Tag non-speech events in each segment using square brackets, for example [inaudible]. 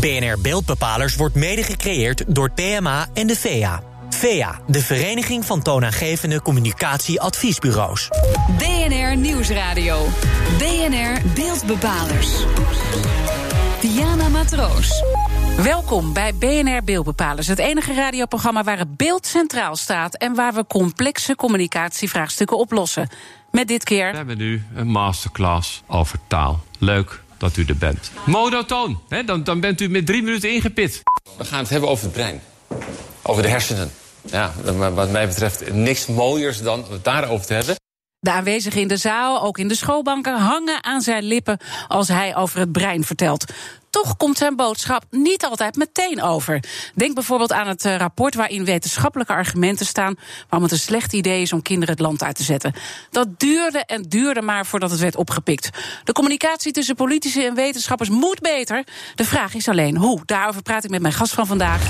BNR Beeldbepalers wordt mede gecreëerd door PMA en de VEA. VEA, de Vereniging van Toonaangevende Communicatieadviesbureaus. BNR Nieuwsradio. BNR Beeldbepalers. Diana Matroos. Welkom bij BNR Beeldbepalers, het enige radioprogramma waar het beeld centraal staat en waar we complexe communicatievraagstukken oplossen. Met dit keer. We hebben nu een masterclass over taal. Leuk dat u er bent. Monotoon, hè? Dan, dan bent u met drie minuten ingepit. We gaan het hebben over het brein. Over de hersenen. Ja, wat mij betreft niks mooiers dan het daarover te hebben. De aanwezigen in de zaal, ook in de schoolbanken, hangen aan zijn lippen als hij over het brein vertelt. Toch komt zijn boodschap niet altijd meteen over. Denk bijvoorbeeld aan het eh, rapport waarin wetenschappelijke argumenten staan waarom het een slecht idee is om kinderen het land uit te zetten. Dat duurde en duurde maar voordat het werd opgepikt. De communicatie tussen politici en wetenschappers moet beter. De vraag is alleen hoe. Daarover praat ik met mijn gast van vandaag.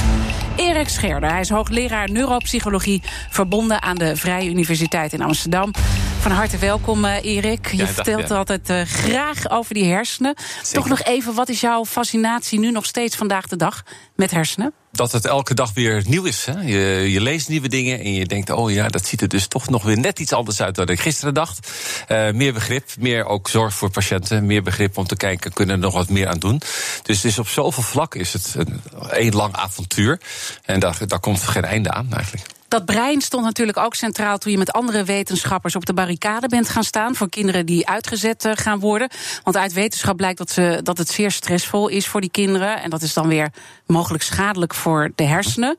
Erik Scherder. Hij is hoogleraar neuropsychologie, verbonden aan de Vrije Universiteit in Amsterdam. Van harte welkom, uh, Erik. Je vertelt altijd uh, graag over die hersenen. Toch nog even, wat is jouw fascinatie nu nog steeds vandaag de dag met hersenen? Dat het elke dag weer nieuw is. Hè? Je, je, leest nieuwe dingen en je denkt: oh ja, dat ziet er dus toch nog weer net iets anders uit dan ik gisteren dacht. Uh, meer begrip, meer ook zorg voor patiënten, meer begrip om te kijken, kunnen er nog wat meer aan doen. Dus, dus op zoveel vlakken is het een, een lang avontuur. En daar, daar komt geen einde aan eigenlijk. Dat brein stond natuurlijk ook centraal toen je met andere wetenschappers op de barricade bent gaan staan voor kinderen die uitgezet eh, gaan worden. Want uit wetenschap blijkt dat, ze, dat het zeer stressvol is voor die kinderen. En dat is dan weer mogelijk schadelijk voor de hersenen.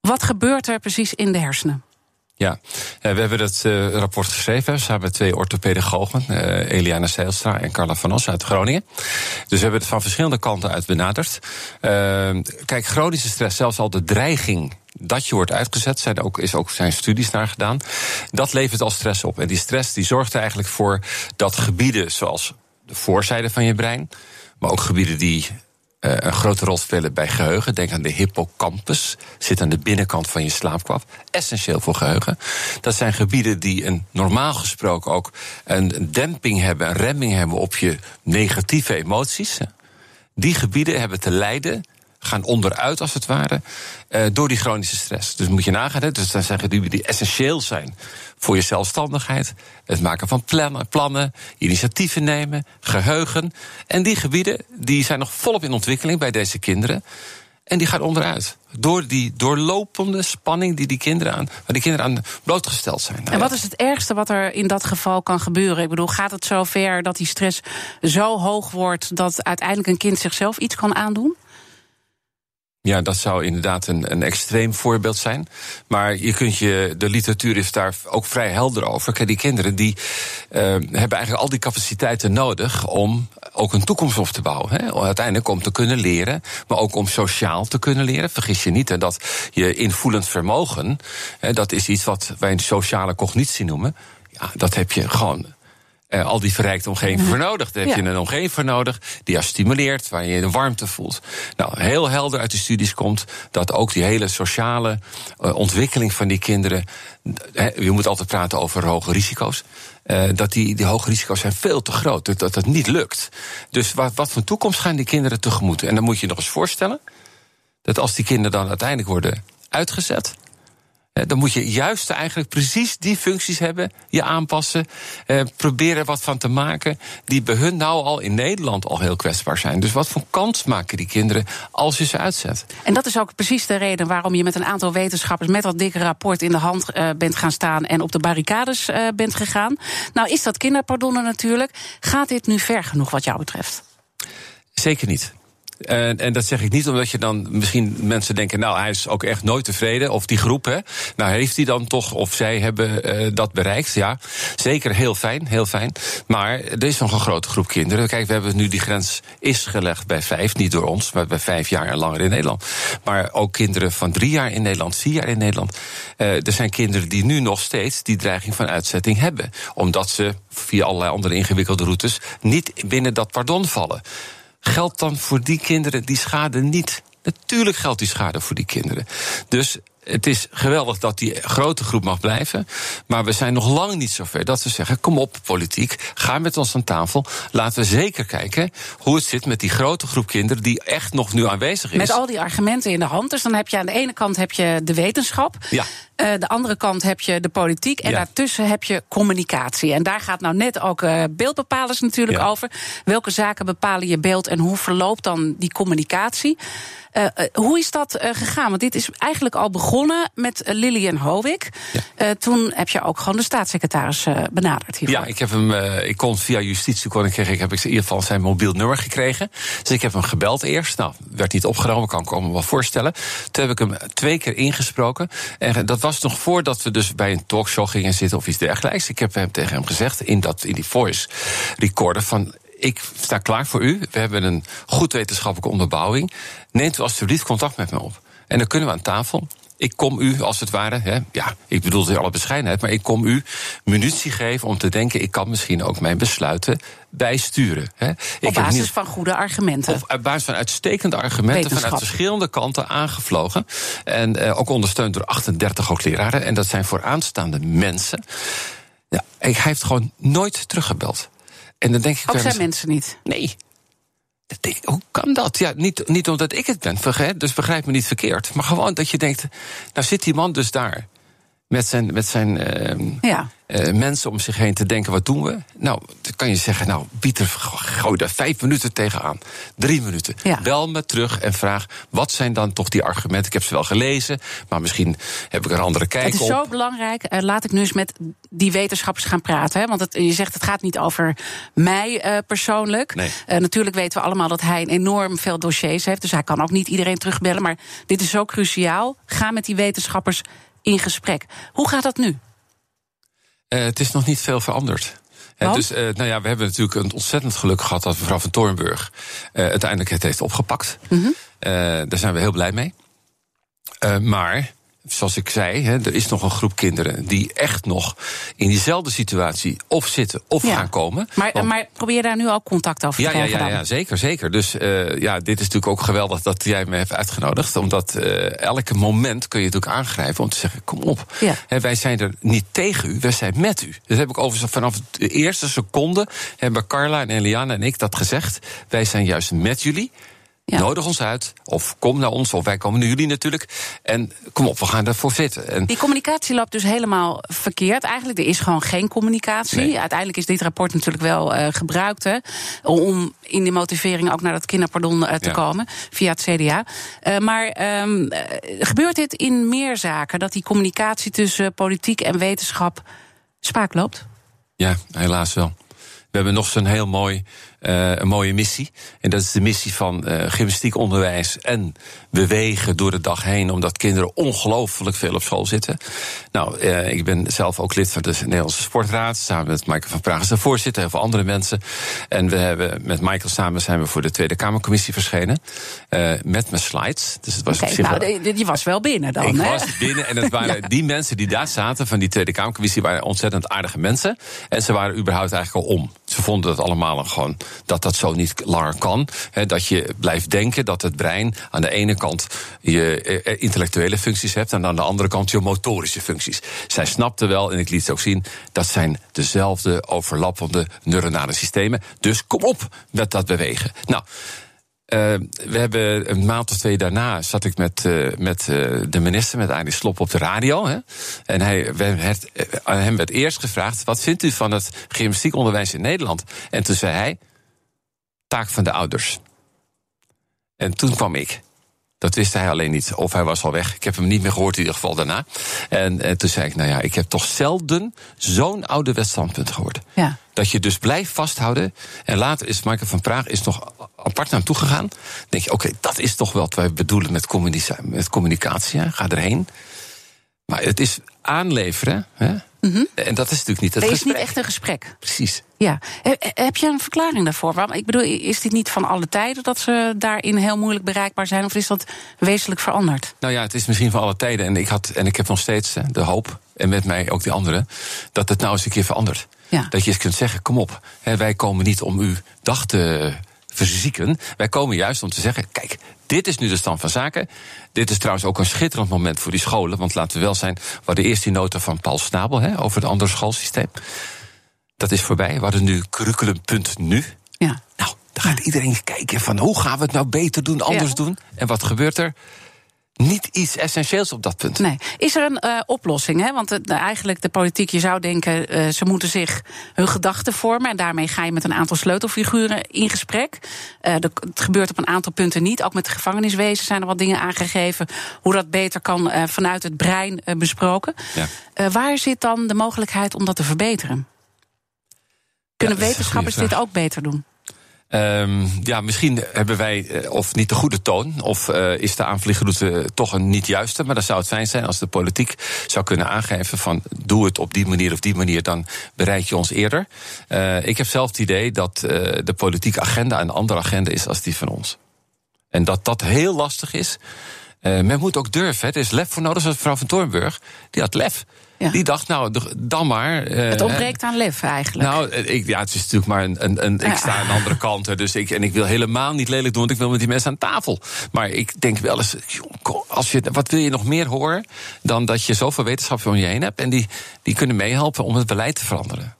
Wat gebeurt er precies in de hersenen? Ja, eh, we hebben dat uh, rapport geschreven samen met twee orthopedagogen, Eliana Seilstra en Carla van Os uit Groningen. Dus we hebben het van verschillende kanten uit benaderd. Kijk, chronische stress, zelfs al de dreiging dat je wordt uitgezet, zijn ook, is ook zijn studies naar gedaan. Dat levert al stress op. En die stress die zorgt er eigenlijk voor dat gebieden zoals de voorzijde van je brein, maar ook gebieden die uh, een grote rol spelen bij geheugen. Denk aan de hippocampus, zit aan de binnenkant van je slaapkwap. Essentieel voor geheugen. Dat zijn gebieden die een, normaal gesproken ook een demping hebben, een remming hebben op je negatieve emoties. Die gebieden hebben te lijden gaan onderuit als het ware uh, door die chronische stress. Dus moet je nagaan, hè, dus dan zijn gebieden die essentieel zijn voor je zelfstandigheid, het maken van plannen, plannen, initiatieven nemen, geheugen. En die gebieden die zijn nog volop in ontwikkeling bij deze kinderen. En die gaan onderuit. Door die doorlopende spanning die die kinderen aan, waar die kinderen aan blootgesteld zijn. En wat is het ergste wat er in dat geval kan gebeuren? Ik bedoel, gaat het zo ver dat die stress zo hoog wordt dat uiteindelijk een kind zichzelf iets kan aandoen? Ja, dat zou inderdaad een, een extreem voorbeeld zijn. Maar je kunt je, de literatuur is daar ook vrij helder over. Kijk, die kinderen die uh, hebben eigenlijk al die capaciteiten nodig om ook een toekomst op te bouwen. Hè. Uiteindelijk om te kunnen leren, maar ook om sociaal te kunnen leren. Vergis je niet dat je invoelend vermogen, hè, dat is iets wat wij een sociale cognitie noemen. Ja, dat heb je gewoon uh, al die verrijkte omgeving voor nodig. Daar heb je een omgeving voor nodig die jou stimuleert, waar je de warmte voelt. Nou, heel helder uit de studies komt dat ook die hele sociale uh, ontwikkeling van die kinderen. je moet altijd praten over hoge risico's. Uh, dat die, die hoge risico's zijn veel te groot. Dat dat, dat niet lukt. Dus wat, wat voor toekomst gaan die kinderen tegemoet? En dan moet je nog eens voorstellen dat als die kinderen dan uiteindelijk worden uitgezet dan moet je juist eigenlijk precies die functies hebben, je aanpassen, eh, proberen wat van te maken, die bij hun nou al in Nederland al heel kwetsbaar zijn. Dus wat voor kans maken die kinderen als je ze uitzet? En dat is ook precies de reden waarom je met een aantal wetenschappers met dat dikke rapport in de hand uh, bent gaan staan en op de barricades uh, bent gegaan. Nou is dat kinderpardonnen natuurlijk. Gaat dit nu ver genoeg wat jou betreft? Zeker niet. En, en, dat zeg ik niet omdat je dan misschien mensen denken, nou, hij is ook echt nooit tevreden. Of die groep, hè. Nou, heeft hij dan toch, of zij hebben uh, dat bereikt? Ja, zeker heel fijn, heel fijn. Maar er is nog een grote groep kinderen. Kijk, we hebben nu die grens is gelegd bij vijf, niet door ons, maar bij vijf jaar en langer in Nederland. Maar ook kinderen van drie jaar in Nederland, vier jaar in Nederland. Uh, er zijn kinderen die nu nog steeds die dreiging van uitzetting hebben. Omdat ze via allerlei andere ingewikkelde routes niet binnen dat pardon vallen geldt dan voor die kinderen die schade niet? Natuurlijk geldt die schade voor die kinderen. Dus het is geweldig dat die grote groep mag blijven. Maar we zijn nog lang niet zover dat we zeggen: kom op, politiek, ga met ons aan tafel. Laten we zeker kijken hoe het zit met die grote groep kinderen die echt nog nu aanwezig is. Met al die argumenten in de hand. Dus dan heb je aan de ene kant heb je de wetenschap. Ja. Uh, de andere kant heb je de politiek. En Ja. daartussen heb je communicatie. En daar gaat nou net ook uh, beeldbepalers natuurlijk Ja. over. Welke zaken bepalen je beeld en hoe verloopt dan die communicatie? Uh, uh, hoe is dat gegaan? Want dit is eigenlijk al begonnen met Lilian Howick. Toen heb je ook gewoon de staatssecretaris benaderd hiervoor. Ja, ik heb hem. Ik kon via justitie kon ik, ik heb ik in ieder geval zijn mobiel nummer gekregen. Dus ik heb hem gebeld eerst. Nou, werd niet opgenomen, kan ik me wel voorstellen. Toen heb ik hem twee keer ingesproken. En dat was nog voordat we dus bij een talkshow gingen zitten of iets dergelijks. Ik heb hem tegen hem gezegd in, dat, in die voice recorder van ik sta klaar voor u. We hebben een goed wetenschappelijke onderbouwing. Neemt u alstublieft contact met me op. En dan kunnen we aan tafel. Ik kom u, als het ware, hè, ja, ik bedoel het in alle bescheidenheid, maar ik kom u munitie geven om te denken, ik kan misschien ook mijn besluiten bijsturen. Hè. Op ik basis niet, van goede argumenten. Of op basis van uitstekende argumenten vanuit verschillende kanten aangevlogen. En uh, ook ondersteund door 38 hoogleraren. En dat zijn vooraanstaande mensen. Ja, hij heeft gewoon nooit teruggebeld. En dan denk ik Ook zijn eens- mensen niet. Nee. Hoe kan dat? Ja, niet, niet omdat ik het ben, dus begrijp me niet verkeerd. Maar gewoon dat je denkt, nou zit die man dus daar. Met zijn, met zijn ehm, Ja. eh, mensen om zich heen te denken, wat doen we? Nou, dan kan je zeggen, nou, Pieter, gooi daar vijf minuten tegenaan. Drie minuten. Ja. Bel me terug en vraag, wat zijn dan toch die argumenten? Ik heb ze wel gelezen, maar misschien heb ik er een andere kijk Het is op. zo belangrijk. eh, laat ik nu eens met die wetenschappers gaan praten. Hè? Want het, je zegt het gaat niet over mij eh, persoonlijk. Nee. Eh, natuurlijk weten we allemaal dat hij enorm veel dossiers heeft. Dus hij kan ook niet iedereen terugbellen. Maar dit is zo cruciaal. Ga met die wetenschappers in gesprek. Hoe gaat dat nu? Eh, het is nog niet veel veranderd. Eh, dus eh, nou ja, we hebben natuurlijk een ontzettend geluk gehad dat mevrouw van Toornburg uiteindelijk het heeft opgepakt. Mhm. Daar zijn we heel blij mee. Maar, zoals ik zei, hè, er is nog een groep kinderen die echt nog in diezelfde situatie of zitten of Ja. gaan komen. Maar, Want- maar probeer daar nu al contact over te ja, ja, krijgen ja, ja, zeker, zeker. Dus eh, ja, dit is natuurlijk ook geweldig dat jij me hebt uitgenodigd. Omdat eh, elke moment kun je natuurlijk aangrijpen om te zeggen: kom op. Ja. Hè, wij zijn er niet tegen u, wij zijn met u. Dat heb ik overigens vanaf de eerste seconde hebben Carla en Eliana en ik dat gezegd. Wij zijn juist met jullie. Ja. Nodig ons uit, of kom naar ons, of wij komen naar jullie natuurlijk. En kom op, we gaan ervoor zitten. En Die communicatie loopt dus helemaal verkeerd. Eigenlijk, er is gewoon geen communicatie. Nee. Uiteindelijk is dit rapport natuurlijk wel eh, gebruikt... Hè, om in de motivering ook naar dat kinderpardon eh, te Ja. komen... via het CDA. Eh, maar ehm, eh, gebeurt dit in meer zaken? Dat die communicatie tussen politiek en wetenschap spaak loopt? Ja, helaas wel. We hebben nog zo'n heel mooi, een mooie missie. En dat is de missie van eh gymnastiek onderwijs en bewegen door de dag heen. Omdat kinderen ongelooflijk veel op school zitten. Nou, eh, ik ben zelf ook lid van de Nederlandse Sportraad. Samen met Michael van Praag als de voorzitter. Heel veel andere mensen. En we hebben met Michael samen zijn we voor de Tweede Kamercommissie verschenen. eh, met mijn slides. Dus het was Oké, op zich nou, wel- je was wel binnen dan, ik was binnen en het [laughs] waren die mensen die daar zaten van die Tweede Kamercommissie waren ontzettend aardige mensen. En ze waren überhaupt eigenlijk al om. Vonden dat allemaal gewoon dat dat zo niet langer kan. Dat je blijft denken dat het brein aan de ene kant je eh, intellectuele functies hebt en aan de andere kant je motorische functies. Zij snapten wel, en ik liet het ook zien, dat zijn dezelfde overlappende neuronale systemen. Dus kom op met dat bewegen. Nou. Uh, we hebben een maand of twee daarna zat ik met, uh, met uh, de minister, met Arie Slop, op de radio. Hè? En hij, we, hem werd eerst gevraagd: wat vindt u van het gymnastiekonderwijs in Nederland? En toen zei hij: taak van de ouders. En toen kwam ik. Dat wist hij alleen niet. Of hij was al weg. Ik heb hem niet meer gehoord in ieder geval daarna. En, en toen zei ik, nou ja, ik heb toch zelden zo'n ouderwets standpunt gehoord. Ja. Dat je dus blijft vasthouden. En later is Michael van Praag is nog apart naar hem toegegaan. Dan denk je, oké, okay, dat is toch wel wat wij bedoelen met, communica met communicatie. Hè? Ga erheen. Maar het is aanleveren. Hè? Mm -hmm. En dat is natuurlijk niet het is gesprek. niet echt een gesprek. Precies. Ja. Heb je een verklaring daarvoor? Waarom? Ik bedoel, is dit niet van alle tijden dat ze daarin heel moeilijk bereikbaar zijn? Of is dat wezenlijk veranderd? Nou ja, het is misschien van alle tijden. En ik, had, en ik heb nog steeds de hoop, en met mij ook die anderen, dat het nou eens een keer verandert. Ja. Dat je eens kunt zeggen: kom op, hè, wij komen niet om uw dag te verzieken. Wij komen juist om te zeggen: kijk, dit is nu de stand van zaken. Dit is trouwens ook een schitterend moment voor die scholen. Want laten we wel zijn, we hadden eerst die nota van Paul Snabel hè, over het andere schoolsysteem. Dat is voorbij. We hadden nu curriculumpunt nu. Ja. Nou, dan gaat iedereen kijken van hoe gaan we het nou beter doen, anders Ja. doen. En wat gebeurt er? Niet iets essentieels op dat punt. Nee. Is er een eh, oplossing? Hè? Want het- eigenlijk de politiek, je zou denken, eh, ze moeten zich hun gedachten vormen. En daarmee ga je met een aantal sleutelfiguren in gesprek. Eh, de- het gebeurt op een aantal punten niet. Ook met het gevangeniswezen zijn er wat dingen aangegeven. Hoe dat beter kan eh, vanuit het brein eh, besproken. Ja. Eh, waar zit dan de mogelijkheid om dat te verbeteren? Kunnen wetenschappers dit ook beter doen? Ehm, ja, misschien hebben wij eh, of niet de goede toon, of eh, is de aanvliegroute toch een niet juiste. Maar dan zou het fijn zijn als de politiek zou kunnen aangeven van doe het op die manier of die manier, dan bereik je ons eerder. Eh, ik heb zelf het idee dat de politieke agenda een andere agenda is als die van ons. En dat dat heel lastig is. Men moet ook durven. Hè. Er is lef voor nodig, zoals mevrouw van Toornburg. Die had lef. Ja. Die dacht, nou, dan maar. eh, Het ontbreekt aan lef eigenlijk. Nou, eh, ik, ja, het is natuurlijk maar een. een. Ik sta aan de andere kant. Dus ik, en ik wil helemaal niet lelijk doen, want ik wil met die mensen aan tafel. Maar ik denk wel eens. joh, Als je, wat wil je nog meer horen dan dat je zoveel wetenschap om je heen hebt? En die, die kunnen meehelpen om het beleid te veranderen.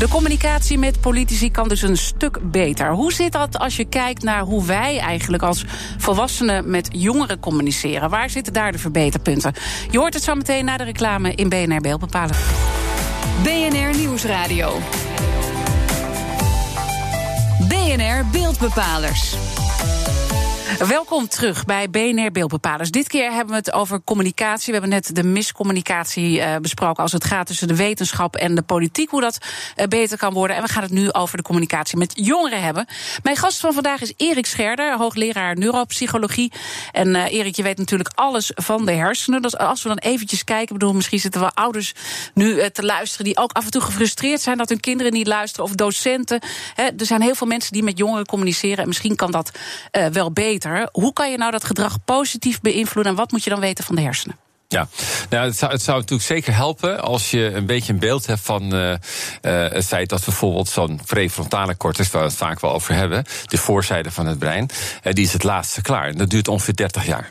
De communicatie met politici kan dus een stuk beter. Hoe zit dat als je kijkt naar hoe wij eigenlijk als volwassenen met jongeren communiceren? Waar zitten daar de verbeterpunten? Je hoort het zo meteen na de reclame in BNR Beeld bepalen. BNR Nieuwsradio. BNR Beeldbepalers. Welkom terug bij BNR Beeldbepalers. Dit keer hebben we het over communicatie. We hebben net de miscommunicatie eh, besproken als het gaat tussen de wetenschap en de politiek. Hoe dat eh, beter kan worden. En we gaan het nu over de communicatie met jongeren hebben. Mijn gast van vandaag is Erik Scherder, hoogleraar neuropsychologie. En eh, Erik, je weet natuurlijk alles van de hersenen. Dus als we dan eventjes kijken, bedoel, misschien zitten wel ouders nu te luisteren die ook af en toe gefrustreerd zijn dat hun kinderen niet luisteren of docenten. Er zijn heel veel mensen die met jongeren communiceren en misschien kan dat wel beter. Hoe kan je nou dat gedrag positief beïnvloeden en wat moet je dan weten van de hersenen? Ja, nou, het, zou, natuurlijk zeker helpen als je een beetje een beeld hebt van eh, eh, het feit dat bijvoorbeeld zo'n prefrontale cortex, waar we het vaak wel over hebben, de voorzijde van het brein, eh, die is het laatste klaar. En dat duurt ongeveer 30 jaar.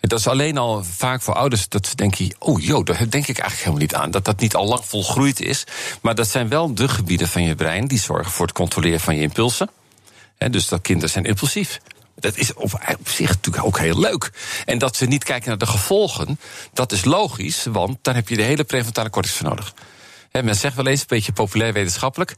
En dat is alleen al vaak voor ouders dat ze denken: oh joh, daar denk ik eigenlijk helemaal niet aan. Dat dat niet al lang volgroeid is. Maar dat zijn wel de gebieden van je brein die zorgen voor het controleren van je impulsen. Dus dat kinderen zijn impulsief. Dat is op, op zich natuurlijk ook heel leuk. En dat ze niet kijken naar de gevolgen, dat is logisch, want dan heb je de hele prefrontale cortex voor nodig. Hè, men zegt wel eens, een beetje populair wetenschappelijk.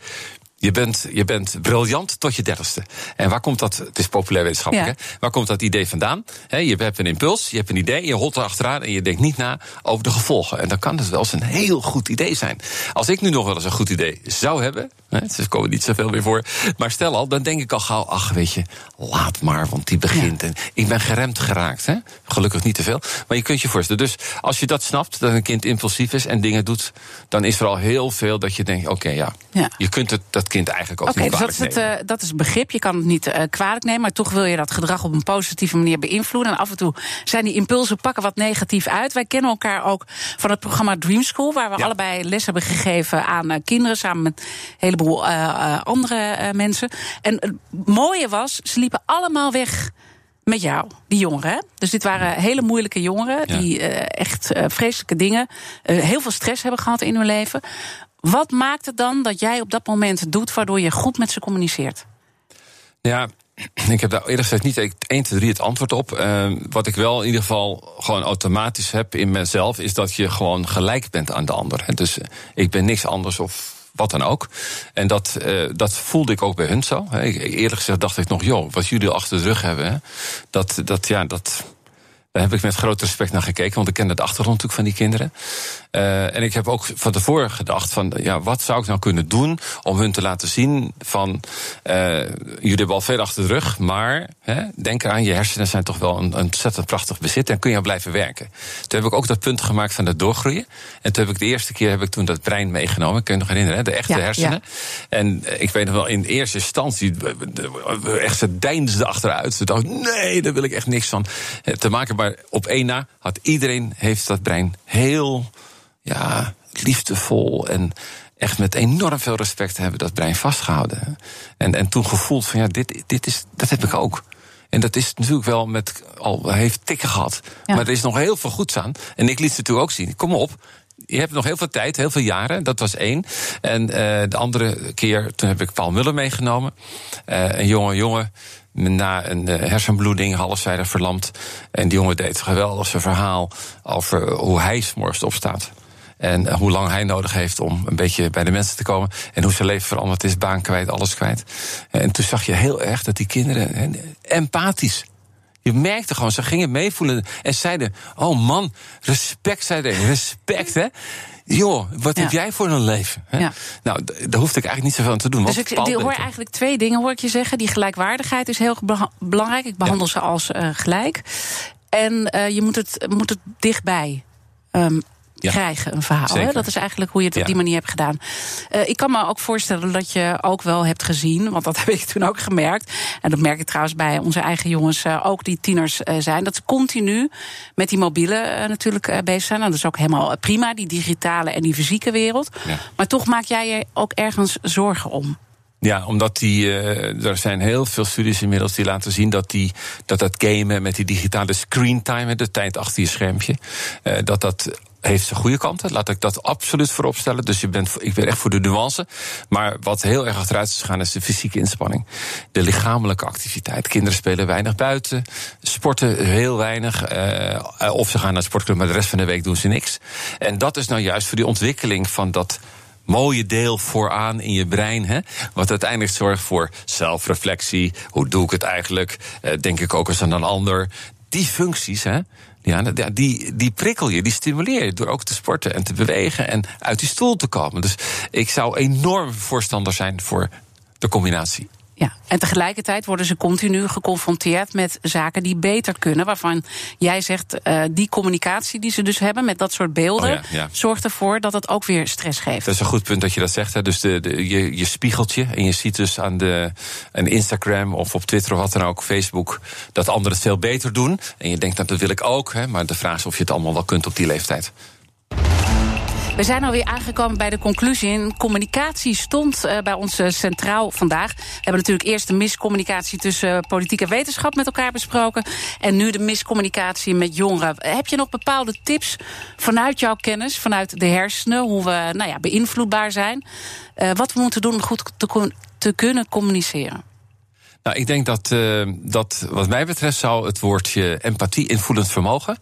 Je bent, je bent briljant tot je dertigste. En waar komt dat? Het is populair wetenschappelijk, Ja. hè? Waar komt dat idee vandaan? Je hebt een impuls, je hebt een idee, je holt erachteraan en je denkt niet na over de gevolgen. En dan kan het wel eens een heel goed idee zijn. Als ik nu nog wel eens een goed idee zou hebben, er komen niet zoveel meer voor, maar stel al, dan denk ik al gauw, ach weet je, laat maar, want die begint. En ik ben geremd geraakt, hè? gelukkig niet te veel. Maar je kunt je voorstellen. Dus als je dat snapt, dat een kind impulsief is en dingen doet, dan is er al heel veel dat je denkt, oké ja, Ja. je kunt het, dat kind eigenlijk ook Oké, niet dus dat is, het, eh, dat is het begrip. Je kan het niet eh, kwalijk nemen, maar toch wil je dat gedrag op een positieve manier beïnvloeden. En af en toe zijn die impulsen pakken wat negatief uit. Wij kennen elkaar ook van het programma Dream School, waar we Ja. allebei les hebben gegeven aan eh, kinderen samen met een heleboel eh, eh, andere eh, mensen. En het mooie was, ze liepen allemaal weg. Met jou, die jongeren. Dus dit waren hele moeilijke jongeren Ja. die echt vreselijke dingen, heel veel stress hebben gehad in hun leven. Wat maakt het dan dat jij op dat moment doet waardoor je goed met ze communiceert? Ja, ik heb daar eerlijk gezegd niet 1, 2, 3 het antwoord op. Wat ik wel in ieder geval gewoon automatisch heb in mezelf, is dat je gewoon gelijk bent aan de ander. Dus ik ben niks anders of wat dan ook. En dat, eh, dat voelde ik ook bij hun zo. Eerlijk gezegd dacht ik nog, joh, wat jullie achter de rug hebben, hè, dat, dat, ja, dat, daar heb ik met groot respect naar gekeken, want ik ken de achtergrond natuurlijk van die kinderen. Eh, en ik heb ook van tevoren gedacht van, ja, wat zou ik nou kunnen doen om hun te laten zien van, eh, jullie hebben al veel achter de rug, maar hè, denk eraan, je hersenen zijn toch wel een, een ontzettend prachtig bezit en kun je aan blijven werken. Toen heb ik ook dat punt gemaakt van het doorgroeien. En toen heb ik de eerste keer heb ik toen dat brein meegenomen, kun je nog herinneren, hè, de echte Ja, hersenen. En ik weet nog wel, in eerste instantie, eh, echt ze deinsden achteruit. Ze dachten, nee, daar wil ik echt niks van te maken. Maar op één na had iedereen heeft dat brein heel ja, liefdevol en echt met enorm veel respect hebben dat brein vastgehouden. En, en toen gevoeld van ja, dit, dit is, dat heb ik ook. En dat is natuurlijk wel met al heeft tikken gehad. Maar er is nog heel veel goeds aan. En ik liet ze natuurlijk ook zien. Kom op. Je hebt nog heel veel tijd, heel veel jaren. Dat was één. En uh, de andere keer, toen heb ik Paul Muller meegenomen. Uh, een jonge jongen na een uh, hersenbloeding, halfzijdig verlamd. En die jongen deed geweldig zijn verhaal over hoe hij s'morgens opstaat. En hoe lang hij nodig heeft om een beetje bij de mensen te komen. En hoe zijn leven veranderd is, baan kwijt, alles kwijt. En toen zag je heel erg dat die kinderen empathisch. Je merkte gewoon, ze gingen meevoelen en zeiden: Oh man, respect, zeiden respect hè. Joh, wat heb jij voor een leven? Hè? Ja. Nou, daar hoefde ik eigenlijk niet zoveel aan te doen. Dus ik die hoor eigenlijk twee dingen hoor ik je zeggen. Die gelijkwaardigheid is heel belangrijk. Ik behandel ja. ze als uh, gelijk. En uh, je moet het, moet het dichtbij um, ja. krijgen, een verhaal. Hè? Dat is eigenlijk hoe je het ja. op die manier hebt gedaan. Uh, ik kan me ook voorstellen dat je ook wel hebt gezien, want dat [laughs] heb ik toen ook gemerkt. En dat merk ik trouwens bij onze eigen jongens, uh, ook die tieners uh, zijn. Dat ze continu met die mobiele natuurlijk bezig zijn. Nou, dat is ook helemaal prima, die digitale en die fysieke wereld. Ja. Maar toch maak jij je ook ergens zorgen om. Ja, omdat die, uh, er zijn heel veel studies inmiddels die laten zien dat, die, dat dat gamen met die digitale screentime, de tijd achter je schermpje, uh, dat dat heeft zijn goede kanten. Laat ik dat absoluut voorop stellen. Dus je bent, ik ben echt voor de nuance. Maar wat heel erg achteruit is gegaan, is de fysieke inspanning. De lichamelijke activiteit. Kinderen spelen weinig buiten. Sporten heel weinig. Uh, of ze gaan naar de sportclub, maar de rest van de week doen ze niks. En dat is nou juist voor die ontwikkeling van dat mooie deel vooraan in je brein. Hè, wat uiteindelijk zorgt voor zelfreflectie. Hoe doe ik het eigenlijk? Uh, denk ik ook eens aan een ander. Die functies, hè, ja, die, die prikkel je, die stimuleer je door ook te sporten en te bewegen en uit die stoel te komen. Dus ik zou enorm voorstander zijn voor de combinatie. Ja, en tegelijkertijd worden ze continu geconfronteerd met zaken die beter kunnen. Waarvan jij zegt, uh, die communicatie die ze dus hebben met dat soort beelden, oh ja, ja. zorgt ervoor dat het ook weer stress geeft. Dat is een goed punt dat je dat zegt. Hè. Dus de, de, je, je spiegelt je en je ziet dus aan de aan Instagram of op Twitter of wat dan ook, Facebook, dat anderen het veel beter doen. En je denkt, nou, dat wil ik ook. Hè, maar de vraag is of je het allemaal wel kunt op die leeftijd. We zijn alweer aangekomen bij de conclusie. communicatie stond uh, bij ons centraal vandaag. We hebben natuurlijk eerst de miscommunicatie tussen uh, politiek en wetenschap met elkaar besproken. En nu de miscommunicatie met jongeren. Heb je nog bepaalde tips vanuit jouw kennis, vanuit de hersenen, hoe we nou ja, beïnvloedbaar zijn? Wat we moeten doen om goed te, te kunnen communiceren? Nou, ik denk dat, dat wat mij betreft zou het woordje empathie, invoelend vermogen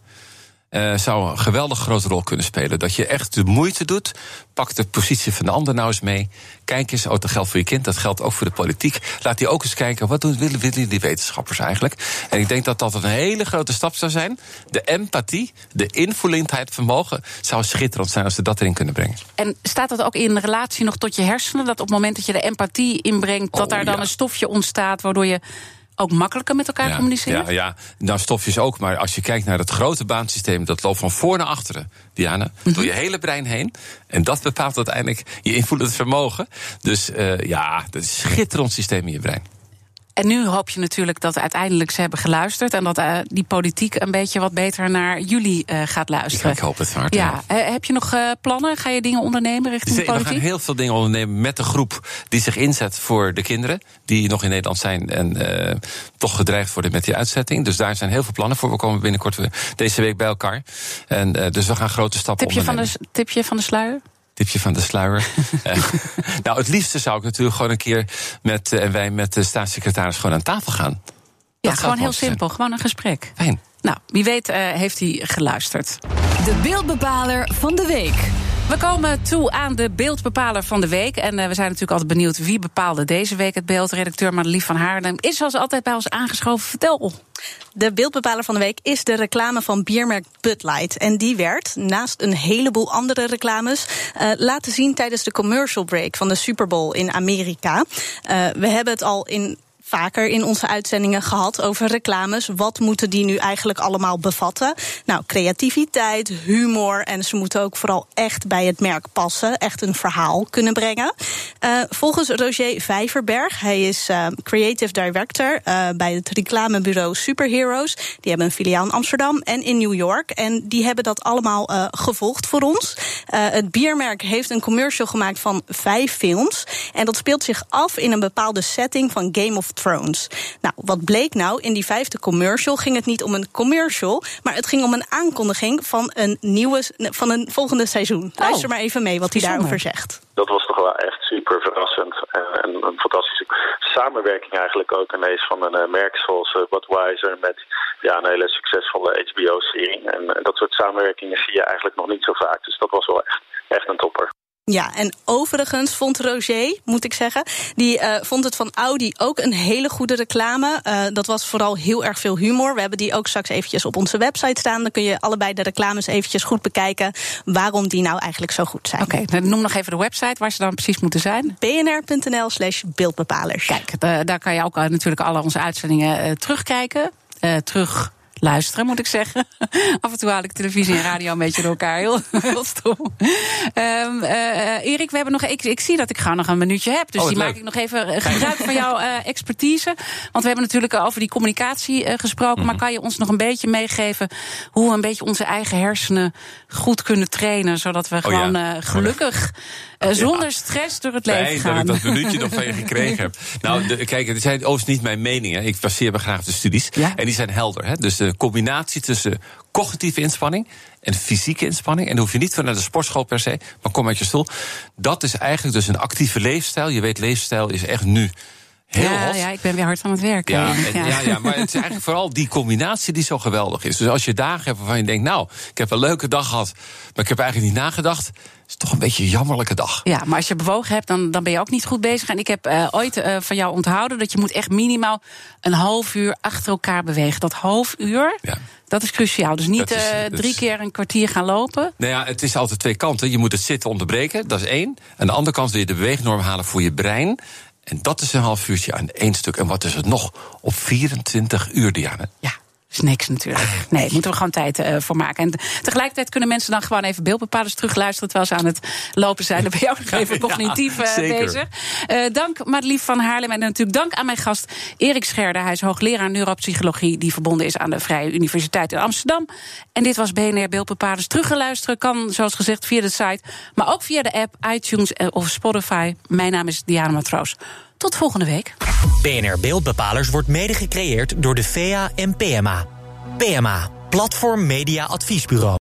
uh, zou een geweldig grote rol kunnen spelen. Dat je echt de moeite doet. Pak de positie van de ander nou eens mee. Kijk eens, oh, dat geldt voor je kind, dat geldt ook voor de politiek. Laat die ook eens kijken, wat doen, willen, willen die wetenschappers eigenlijk? En ik denk dat dat een hele grote stap zou zijn. De empathie, de invoelendheid vermogen... zou schitterend zijn als ze dat erin kunnen brengen. En staat dat ook in relatie nog tot je hersenen? Dat op het moment dat je de empathie inbrengt... dat oh, daar dan ja. een stofje ontstaat waardoor je ook makkelijker met elkaar ja, communiceren? Ja, ja, nou stofjes ook. Maar als je kijkt naar het grote baansysteem, dat loopt van voor naar achteren, Diana, mm -hmm. door je hele brein heen. En dat bepaalt uiteindelijk je invloedend vermogen. Dus uh, ja, dat is een schitterend systeem in je brein. En nu hoop je natuurlijk dat uiteindelijk ze hebben geluisterd. En dat uh, die politiek een beetje wat beter naar jullie uh, gaat luisteren. Ja, ik hoop het hard. Ja. ja. heb je nog plannen? Ga je dingen ondernemen richting de politiek? We gaan heel veel dingen ondernemen met de groep die zich inzet voor de kinderen. Die nog in Nederland zijn en toch gedreigd worden met die uitzetting. Dus daar zijn heel veel plannen voor. We komen binnenkort deze week bij elkaar. En, dus we gaan grote stappen tipje ondernemen. Van de, tipje van de sluier? Tipje van de sluier. [laughs] nou, het liefste zou ik natuurlijk gewoon een keer met en wij met de staatssecretaris gewoon aan tafel gaan. Ja, gewoon heel simpel, zijn. gewoon een gesprek. Fijn. Nou, wie weet uh, heeft hij geluisterd. De beeldbepaler van de week. We komen toe aan de beeldbepaler van de week. En uh, we zijn natuurlijk altijd benieuwd wie bepaalde deze week het beeld. Redacteur Madelief van Haarlem is zoals altijd bij ons aangeschoven. Vertel. De beeldbepaler van de week is de reclame van biermerk Bud Light. En die werd, naast een heleboel andere reclames, uh, laten zien tijdens de commercial break van de Super Bowl in Amerika. Uh, we hebben het al in vaker in onze uitzendingen gehad over reclames. Wat moeten die nu eigenlijk allemaal bevatten? Nou, creativiteit, humor en ze moeten ook vooral echt bij het merk passen. Echt een verhaal kunnen brengen. Uh, volgens Roger Vijverberg, hij is uh, creative director uh, bij het reclamebureau Superheroes. Die hebben een filiaal in Amsterdam en in New York. En die hebben dat allemaal gevolgd voor ons. het biermerk heeft een commercial gemaakt van vijf films. En dat speelt zich af in een bepaalde setting van Game of Thrones. Nou, wat bleek nou? In die vijfde commercial ging het niet om een commercial, maar het ging om een aankondiging van een nieuwe, van een volgende seizoen. Oh. Luister maar even mee wat hij daarover zegt. Dat was toch wel echt super verrassend. En, en een fantastische samenwerking eigenlijk ook ineens van een uh, merk zoals uh, Budweiser met ja, een hele succesvolle HBO-serie. En dat soort samenwerkingen zie je eigenlijk nog niet zo vaak. Dus dat was wel echt, echt een topper. Ja, en overigens vond Roger, moet ik zeggen, die uh, vond het van Audi ook een hele goede reclame. Uh, dat was vooral heel erg veel humor. We hebben die ook straks eventjes op onze website staan. Dan kun je allebei de reclames eventjes goed bekijken waarom die nou eigenlijk zo goed zijn. Oké, okay, noem nog even de website waar ze dan precies moeten zijn. bnr.nl slash beeldbepalers. Kijk, daar kan je ook natuurlijk alle onze uitzendingen uh, terugkijken. terug luisteren, moet ik zeggen. [laughs] Af en toe haal ik televisie en radio een beetje door elkaar. Heel, [laughs] heel stom. Um, uh, Erik, we hebben nog, ik, ik zie dat ik gauw nog een minuutje heb. Dus oh, die leuk. maak ik nog even gebruik van jouw uh, expertise. Want we hebben natuurlijk over die communicatie uh, gesproken. Mm. Maar kan je ons nog een beetje meegeven hoe we een beetje onze eigen hersenen goed kunnen trainen? Zodat we gewoon oh, ja. gelukkig. Uh, zonder ja. stress door het leven Fijn gaan. dat ik dat minuutje nog [laughs] van je gekregen heb. Nou, de, kijk, het zijn overigens niet mijn meningen. Ik baseer me graag de studies. Ja? En die zijn helder. Hè? Dus de combinatie tussen cognitieve inspanning en fysieke inspanning. En dan hoef je niet van naar de sportschool per se, maar kom uit je stoel. Dat is eigenlijk dus een actieve leefstijl. Je weet, leefstijl is echt nu. Heel ja, hot. ja, ik ben weer hard aan het werken. Ja, en, [laughs] ja. ja, maar het is eigenlijk vooral die combinatie die zo geweldig is. Dus als je dagen hebt waarvan je denkt, nou, ik heb een leuke dag gehad, maar ik heb eigenlijk niet nagedacht. is toch een beetje een jammerlijke dag. Ja, maar als je bewogen hebt, dan, dan ben je ook niet goed bezig. En ik heb uh, ooit uh, van jou onthouden dat je moet echt minimaal een half uur achter elkaar bewegen. Dat half uur, Ja. dat is cruciaal. Dus niet is- uh, dat drie is- keer een kwartier gaan lopen. Nou ja, het is altijd twee kanten. Je moet het zitten onderbreken, dat is één. Aan de andere kant wil je de beweegnorm halen voor je brein. En dat is een half uurtje aan één stuk. En wat is het nog? Op 24 uur, Diana. Ja. Is niks natuurlijk. Nee, daar moeten we gewoon tijd uh, voor maken. En tegelijkertijd kunnen mensen dan gewoon even beeldbepalers terugluisteren terwijl ze aan het lopen zijn. Dan ben je ook nog [laughs] even cognitief uh, bezig. Uh, dank Madelief van Haarlem en natuurlijk dank aan mijn gast Erik Scherder. Hij is hoogleraar neuropsychologie die verbonden is aan de Vrije Universiteit in Amsterdam. En dit was BNR Beeldbepalers. Teruggeluisteren kan zoals gezegd via de site, maar ook via de app, iTunes of Spotify. Mijn naam is Diana Matroos. Tot volgende week. BNR Beeldbepalers wordt mede gecreëerd door de VEA en PMA. PMA, Platform Media Adviesbureau.